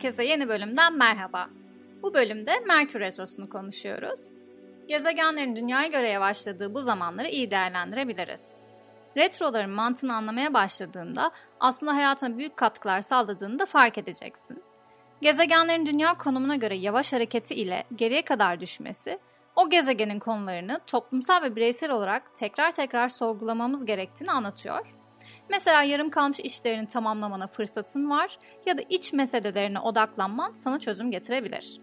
Herkese yeni bölümden merhaba. Bu bölümde Merkür Retrosu'nu konuşuyoruz. Gezegenlerin dünyaya göre yavaşladığı bu zamanları iyi değerlendirebiliriz. Retroların mantığını anlamaya başladığında aslında hayatına büyük katkılar sağladığını da fark edeceksin. Gezegenlerin dünya konumuna göre yavaş hareketi ile geriye kadar düşmesi, o gezegenin konularını toplumsal ve bireysel olarak tekrar tekrar sorgulamamız gerektiğini anlatıyor Mesela yarım kalmış işlerini tamamlamana fırsatın var ya da iç meselelerine odaklanman sana çözüm getirebilir.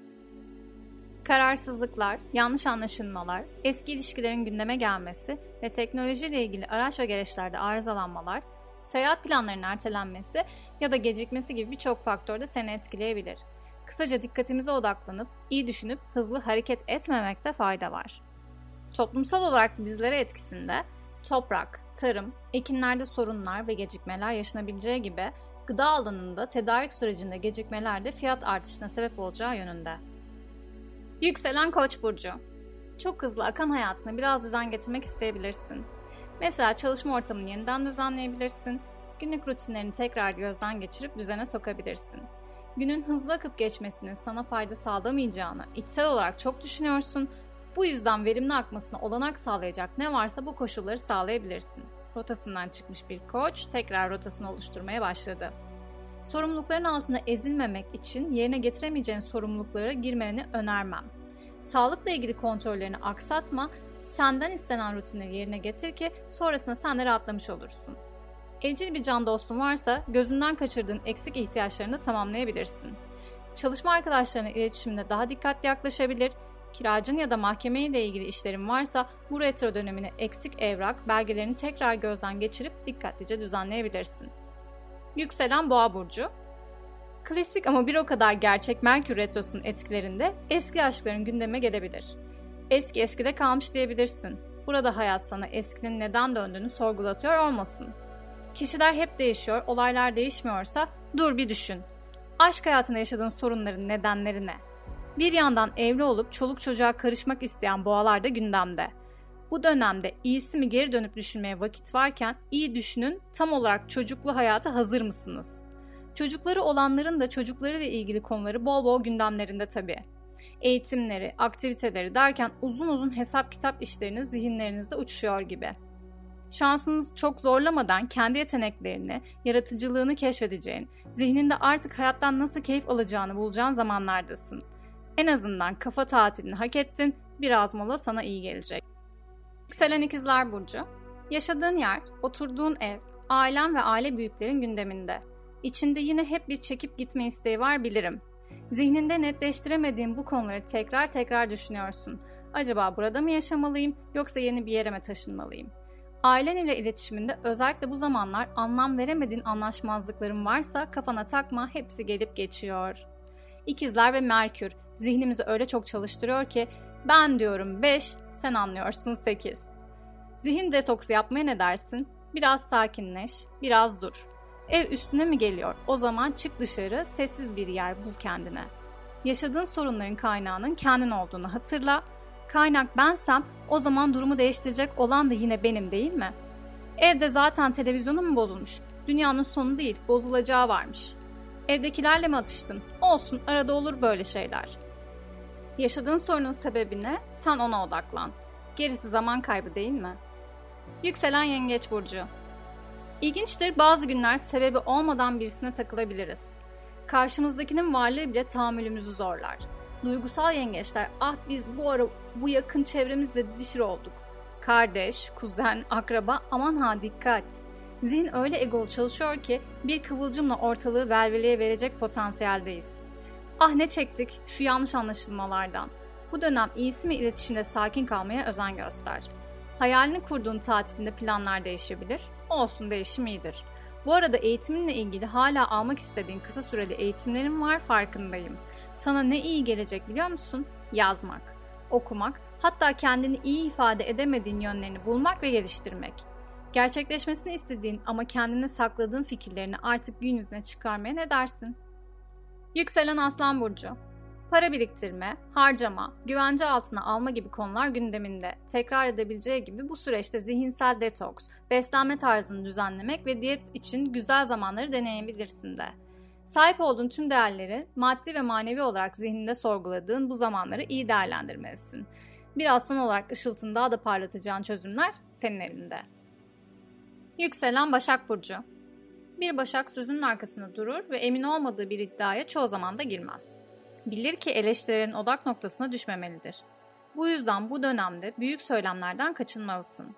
Kararsızlıklar, yanlış anlaşılmalar, eski ilişkilerin gündeme gelmesi ve teknolojiyle ilgili araç ve gereçlerde arızalanmalar, seyahat planlarının ertelenmesi ya da gecikmesi gibi birçok faktör de seni etkileyebilir. Kısaca dikkatimize odaklanıp, iyi düşünüp hızlı hareket etmemekte fayda var. Toplumsal olarak bizlere etkisinde toprak, tarım, ekinlerde sorunlar ve gecikmeler yaşanabileceği gibi gıda alanında tedarik sürecinde gecikmeler de fiyat artışına sebep olacağı yönünde. Yükselen Koç burcu. Çok hızlı akan hayatına biraz düzen getirmek isteyebilirsin. Mesela çalışma ortamını yeniden düzenleyebilirsin. Günlük rutinlerini tekrar gözden geçirip düzene sokabilirsin. Günün hızlı akıp geçmesinin sana fayda sağlamayacağını içsel olarak çok düşünüyorsun bu yüzden verimli akmasına olanak sağlayacak ne varsa bu koşulları sağlayabilirsin. Rotasından çıkmış bir koç tekrar rotasını oluşturmaya başladı. Sorumlulukların altında ezilmemek için yerine getiremeyeceğin sorumluluklara girmeni önermem. Sağlıkla ilgili kontrollerini aksatma, senden istenen rutinleri yerine getir ki sonrasında sen de rahatlamış olursun. Evcil bir can dostun varsa gözünden kaçırdığın eksik ihtiyaçlarını tamamlayabilirsin. Çalışma arkadaşlarına iletişimde daha dikkatli yaklaşabilir, kiracın ya da mahkemeyle ilgili işlerin varsa bu retro dönemini eksik evrak, belgelerini tekrar gözden geçirip dikkatlice düzenleyebilirsin. Yükselen Boğa burcu Klasik ama bir o kadar gerçek Merkür Retrosu'nun etkilerinde eski aşkların gündeme gelebilir. Eski eskide kalmış diyebilirsin. Burada hayat sana eskinin neden döndüğünü sorgulatıyor olmasın. Kişiler hep değişiyor, olaylar değişmiyorsa dur bir düşün. Aşk hayatında yaşadığın sorunların nedenleri ne? Bir yandan evli olup çoluk çocuğa karışmak isteyen boğalar da gündemde. Bu dönemde iyisi mi geri dönüp düşünmeye vakit varken iyi düşünün tam olarak çocuklu hayata hazır mısınız? Çocukları olanların da çocuklarıyla ilgili konuları bol bol gündemlerinde tabii. Eğitimleri, aktiviteleri derken uzun uzun hesap kitap işleriniz zihinlerinizde uçuşuyor gibi. Şansınız çok zorlamadan kendi yeteneklerini, yaratıcılığını keşfedeceğin, zihninde artık hayattan nasıl keyif alacağını bulacağın zamanlardasın. En azından kafa tatilini hak ettin, biraz mola sana iyi gelecek. Yükselen İkizler Burcu Yaşadığın yer, oturduğun ev, ailen ve aile büyüklerin gündeminde. İçinde yine hep bir çekip gitme isteği var bilirim. Zihninde netleştiremediğin bu konuları tekrar tekrar düşünüyorsun. Acaba burada mı yaşamalıyım yoksa yeni bir yere mi taşınmalıyım? Ailen ile iletişiminde özellikle bu zamanlar anlam veremediğin anlaşmazlıkların varsa kafana takma hepsi gelip geçiyor. İkizler ve Merkür zihnimizi öyle çok çalıştırıyor ki ben diyorum 5, sen anlıyorsun 8. Zihin detoksu yapmaya ne dersin? Biraz sakinleş, biraz dur. Ev üstüne mi geliyor? O zaman çık dışarı, sessiz bir yer bul kendine. Yaşadığın sorunların kaynağının kendin olduğunu hatırla. Kaynak bensem o zaman durumu değiştirecek olan da yine benim değil mi? Evde zaten televizyonun mu bozulmuş? Dünyanın sonu değil, bozulacağı varmış. Evdekilerle mi atıştın? Olsun, arada olur böyle şeyler. Yaşadığın sorunun sebebine sen ona odaklan. Gerisi zaman kaybı değil mi? Yükselen Yengeç Burcu İlginçtir bazı günler sebebi olmadan birisine takılabiliriz. Karşımızdakinin varlığı bile tahammülümüzü zorlar. Duygusal yengeçler ah biz bu ara bu yakın çevremizle dişir olduk. Kardeş, kuzen, akraba aman ha dikkat. Zihin öyle egolu çalışıyor ki bir kıvılcımla ortalığı velveleye verecek potansiyeldeyiz. Ah ne çektik şu yanlış anlaşılmalardan. Bu dönem iyisi mi iletişimde sakin kalmaya özen göster. Hayalini kurduğun tatilinde planlar değişebilir. Olsun değişim iyidir. Bu arada eğitiminle ilgili hala almak istediğin kısa süreli eğitimlerim var farkındayım. Sana ne iyi gelecek biliyor musun? Yazmak, okumak, hatta kendini iyi ifade edemediğin yönlerini bulmak ve geliştirmek. Gerçekleşmesini istediğin ama kendine sakladığın fikirlerini artık gün yüzüne çıkarmaya ne dersin? Yükselen Aslan Burcu Para biriktirme, harcama, güvence altına alma gibi konular gündeminde. Tekrar edebileceği gibi bu süreçte zihinsel detoks, beslenme tarzını düzenlemek ve diyet için güzel zamanları deneyebilirsin de. Sahip olduğun tüm değerleri maddi ve manevi olarak zihninde sorguladığın bu zamanları iyi değerlendirmelisin. Bir aslan olarak ışıltını daha da parlatacağın çözümler senin elinde. Yükselen Başak Burcu Bir Başak sözünün arkasında durur ve emin olmadığı bir iddiaya çoğu zaman da girmez. Bilir ki eleştirilerin odak noktasına düşmemelidir. Bu yüzden bu dönemde büyük söylemlerden kaçınmalısın.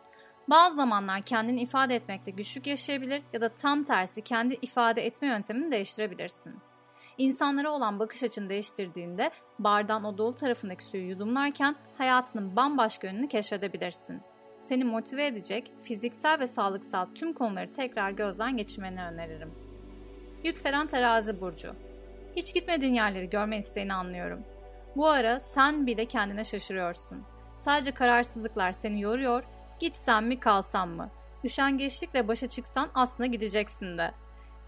Bazı zamanlar kendini ifade etmekte güçlük yaşayabilir ya da tam tersi kendi ifade etme yöntemini değiştirebilirsin. İnsanlara olan bakış açını değiştirdiğinde bardağın o dolu tarafındaki suyu yudumlarken hayatının bambaşka yönünü keşfedebilirsin. Seni motive edecek fiziksel ve sağlıksal tüm konuları tekrar gözden geçirmeni öneririm. Yükselen terazi burcu. Hiç gitmediğin yerleri görme isteğini anlıyorum. Bu ara sen bile kendine şaşırıyorsun. Sadece kararsızlıklar seni yoruyor Gitsem mi kalsam mı? Üşengeçlikle başa çıksan aslında gideceksin de.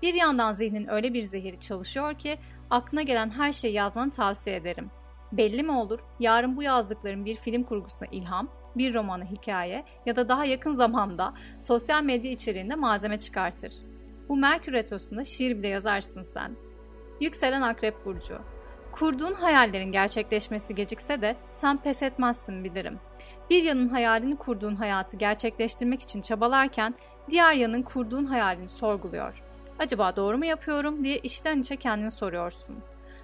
Bir yandan zihnin öyle bir zehiri çalışıyor ki aklına gelen her şeyi yazmanı tavsiye ederim. Belli mi olur yarın bu yazdıkların bir film kurgusuna ilham, bir romanı hikaye ya da daha yakın zamanda sosyal medya içeriğinde malzeme çıkartır. Bu Merkür Retrosu'nda şiir bile yazarsın sen. Yükselen Akrep Burcu Kurduğun hayallerin gerçekleşmesi gecikse de sen pes etmezsin bilirim. Bir yanın hayalini kurduğun hayatı gerçekleştirmek için çabalarken diğer yanın kurduğun hayalini sorguluyor. Acaba doğru mu yapıyorum diye içten içe kendini soruyorsun.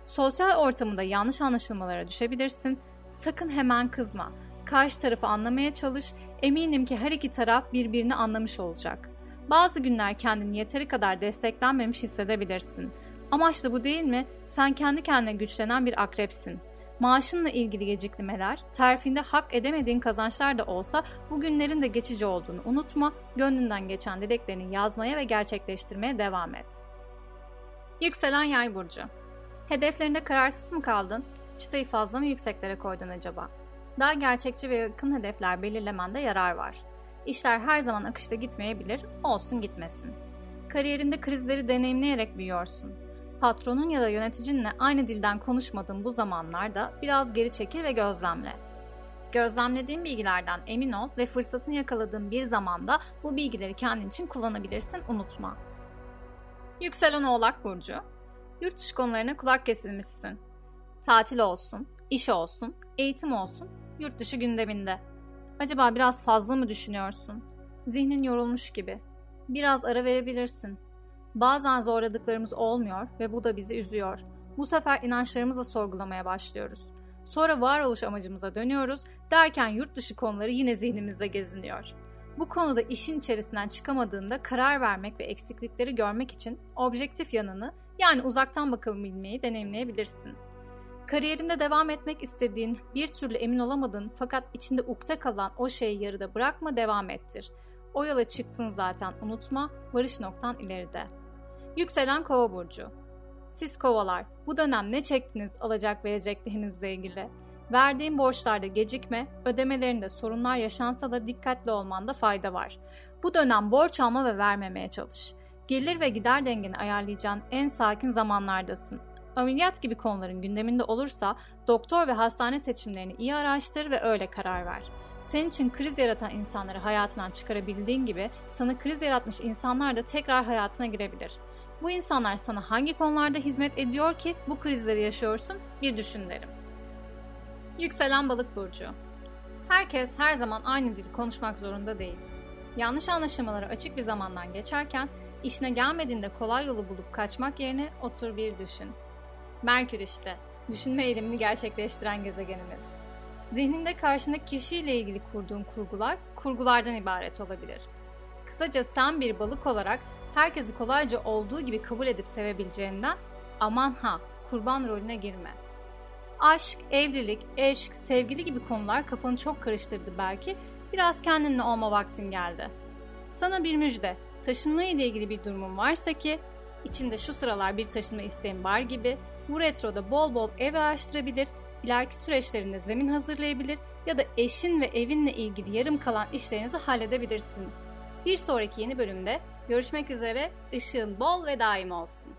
Sosyal ortamında yanlış anlaşılmalara düşebilirsin. Sakın hemen kızma. Karşı tarafı anlamaya çalış. Eminim ki her iki taraf birbirini anlamış olacak. Bazı günler kendini yeteri kadar desteklenmemiş hissedebilirsin. Amaç da bu değil mi? Sen kendi kendine güçlenen bir akrepsin. Maaşınla ilgili gecikmeler, terfinde hak edemediğin kazançlar da olsa bu günlerin de geçici olduğunu unutma, gönlünden geçen dileklerini yazmaya ve gerçekleştirmeye devam et. Yükselen Yay Burcu Hedeflerinde kararsız mı kaldın? Çıtayı fazla mı yükseklere koydun acaba? Daha gerçekçi ve yakın hedefler belirlemende yarar var. İşler her zaman akışta gitmeyebilir, olsun gitmesin. Kariyerinde krizleri deneyimleyerek büyüyorsun Patronun ya da yöneticinle aynı dilden konuşmadığın bu zamanlarda biraz geri çekil ve gözlemle. Gözlemlediğin bilgilerden emin ol ve fırsatını yakaladığın bir zamanda bu bilgileri kendin için kullanabilirsin unutma. Yükselen Oğlak Burcu Yurt dışı konularına kulak kesilmişsin. Tatil olsun, iş olsun, eğitim olsun, yurt dışı gündeminde. Acaba biraz fazla mı düşünüyorsun? Zihnin yorulmuş gibi. Biraz ara verebilirsin. Bazen zorladıklarımız olmuyor ve bu da bizi üzüyor. Bu sefer inançlarımızla sorgulamaya başlıyoruz. Sonra varoluş amacımıza dönüyoruz derken yurt dışı konuları yine zihnimizde geziniyor. Bu konuda işin içerisinden çıkamadığında karar vermek ve eksiklikleri görmek için objektif yanını yani uzaktan bakabilmeyi deneyimleyebilirsin. Kariyerinde devam etmek istediğin, bir türlü emin olamadığın fakat içinde ukde kalan o şeyi yarıda bırakma devam ettir. O yola çıktın zaten unutma, varış noktan ileride. Yükselen kova burcu. Siz kovalar, bu dönem ne çektiniz alacak vereceklerinizle ilgili? Verdiğin borçlarda gecikme, ödemelerinde sorunlar yaşansa da dikkatli olmanda fayda var. Bu dönem borç alma ve vermemeye çalış. Gelir ve gider dengeni ayarlayacağın en sakin zamanlardasın. Ameliyat gibi konuların gündeminde olursa doktor ve hastane seçimlerini iyi araştır ve öyle karar ver. Senin için kriz yaratan insanları hayatından çıkarabildiğin gibi sana kriz yaratmış insanlar da tekrar hayatına girebilir. Bu insanlar sana hangi konularda hizmet ediyor ki bu krizleri yaşıyorsun bir düşün derim. Yükselen balık burcu. Herkes her zaman aynı dili konuşmak zorunda değil. Yanlış anlaşılmalara açık bir zamandan geçerken işine gelmediğinde kolay yolu bulup kaçmak yerine otur bir düşün. Merkür işte, düşünme eğilimini gerçekleştiren gezegenimiz. Zihninde karşındaki kişiyle ilgili kurduğun kurgular kurgulardan ibaret olabilir. Kısaca sen bir balık olarak herkesi kolayca olduğu gibi kabul edip sevebileceğinden aman ha kurban rolüne girme. Aşk, evlilik, eşk, sevgili gibi konular kafanı çok karıştırdı belki. Biraz kendinle olma vaktin geldi. Sana bir müjde. Taşınma ile ilgili bir durumun varsa ki içinde şu sıralar bir taşınma isteğin var gibi bu retroda bol bol ev araştırabilir, ileriki süreçlerinde zemin hazırlayabilir ya da eşin ve evinle ilgili yarım kalan işlerinizi halledebilirsin. Bir sonraki yeni bölümde Görüşmek üzere, ışığın bol ve daim olsun.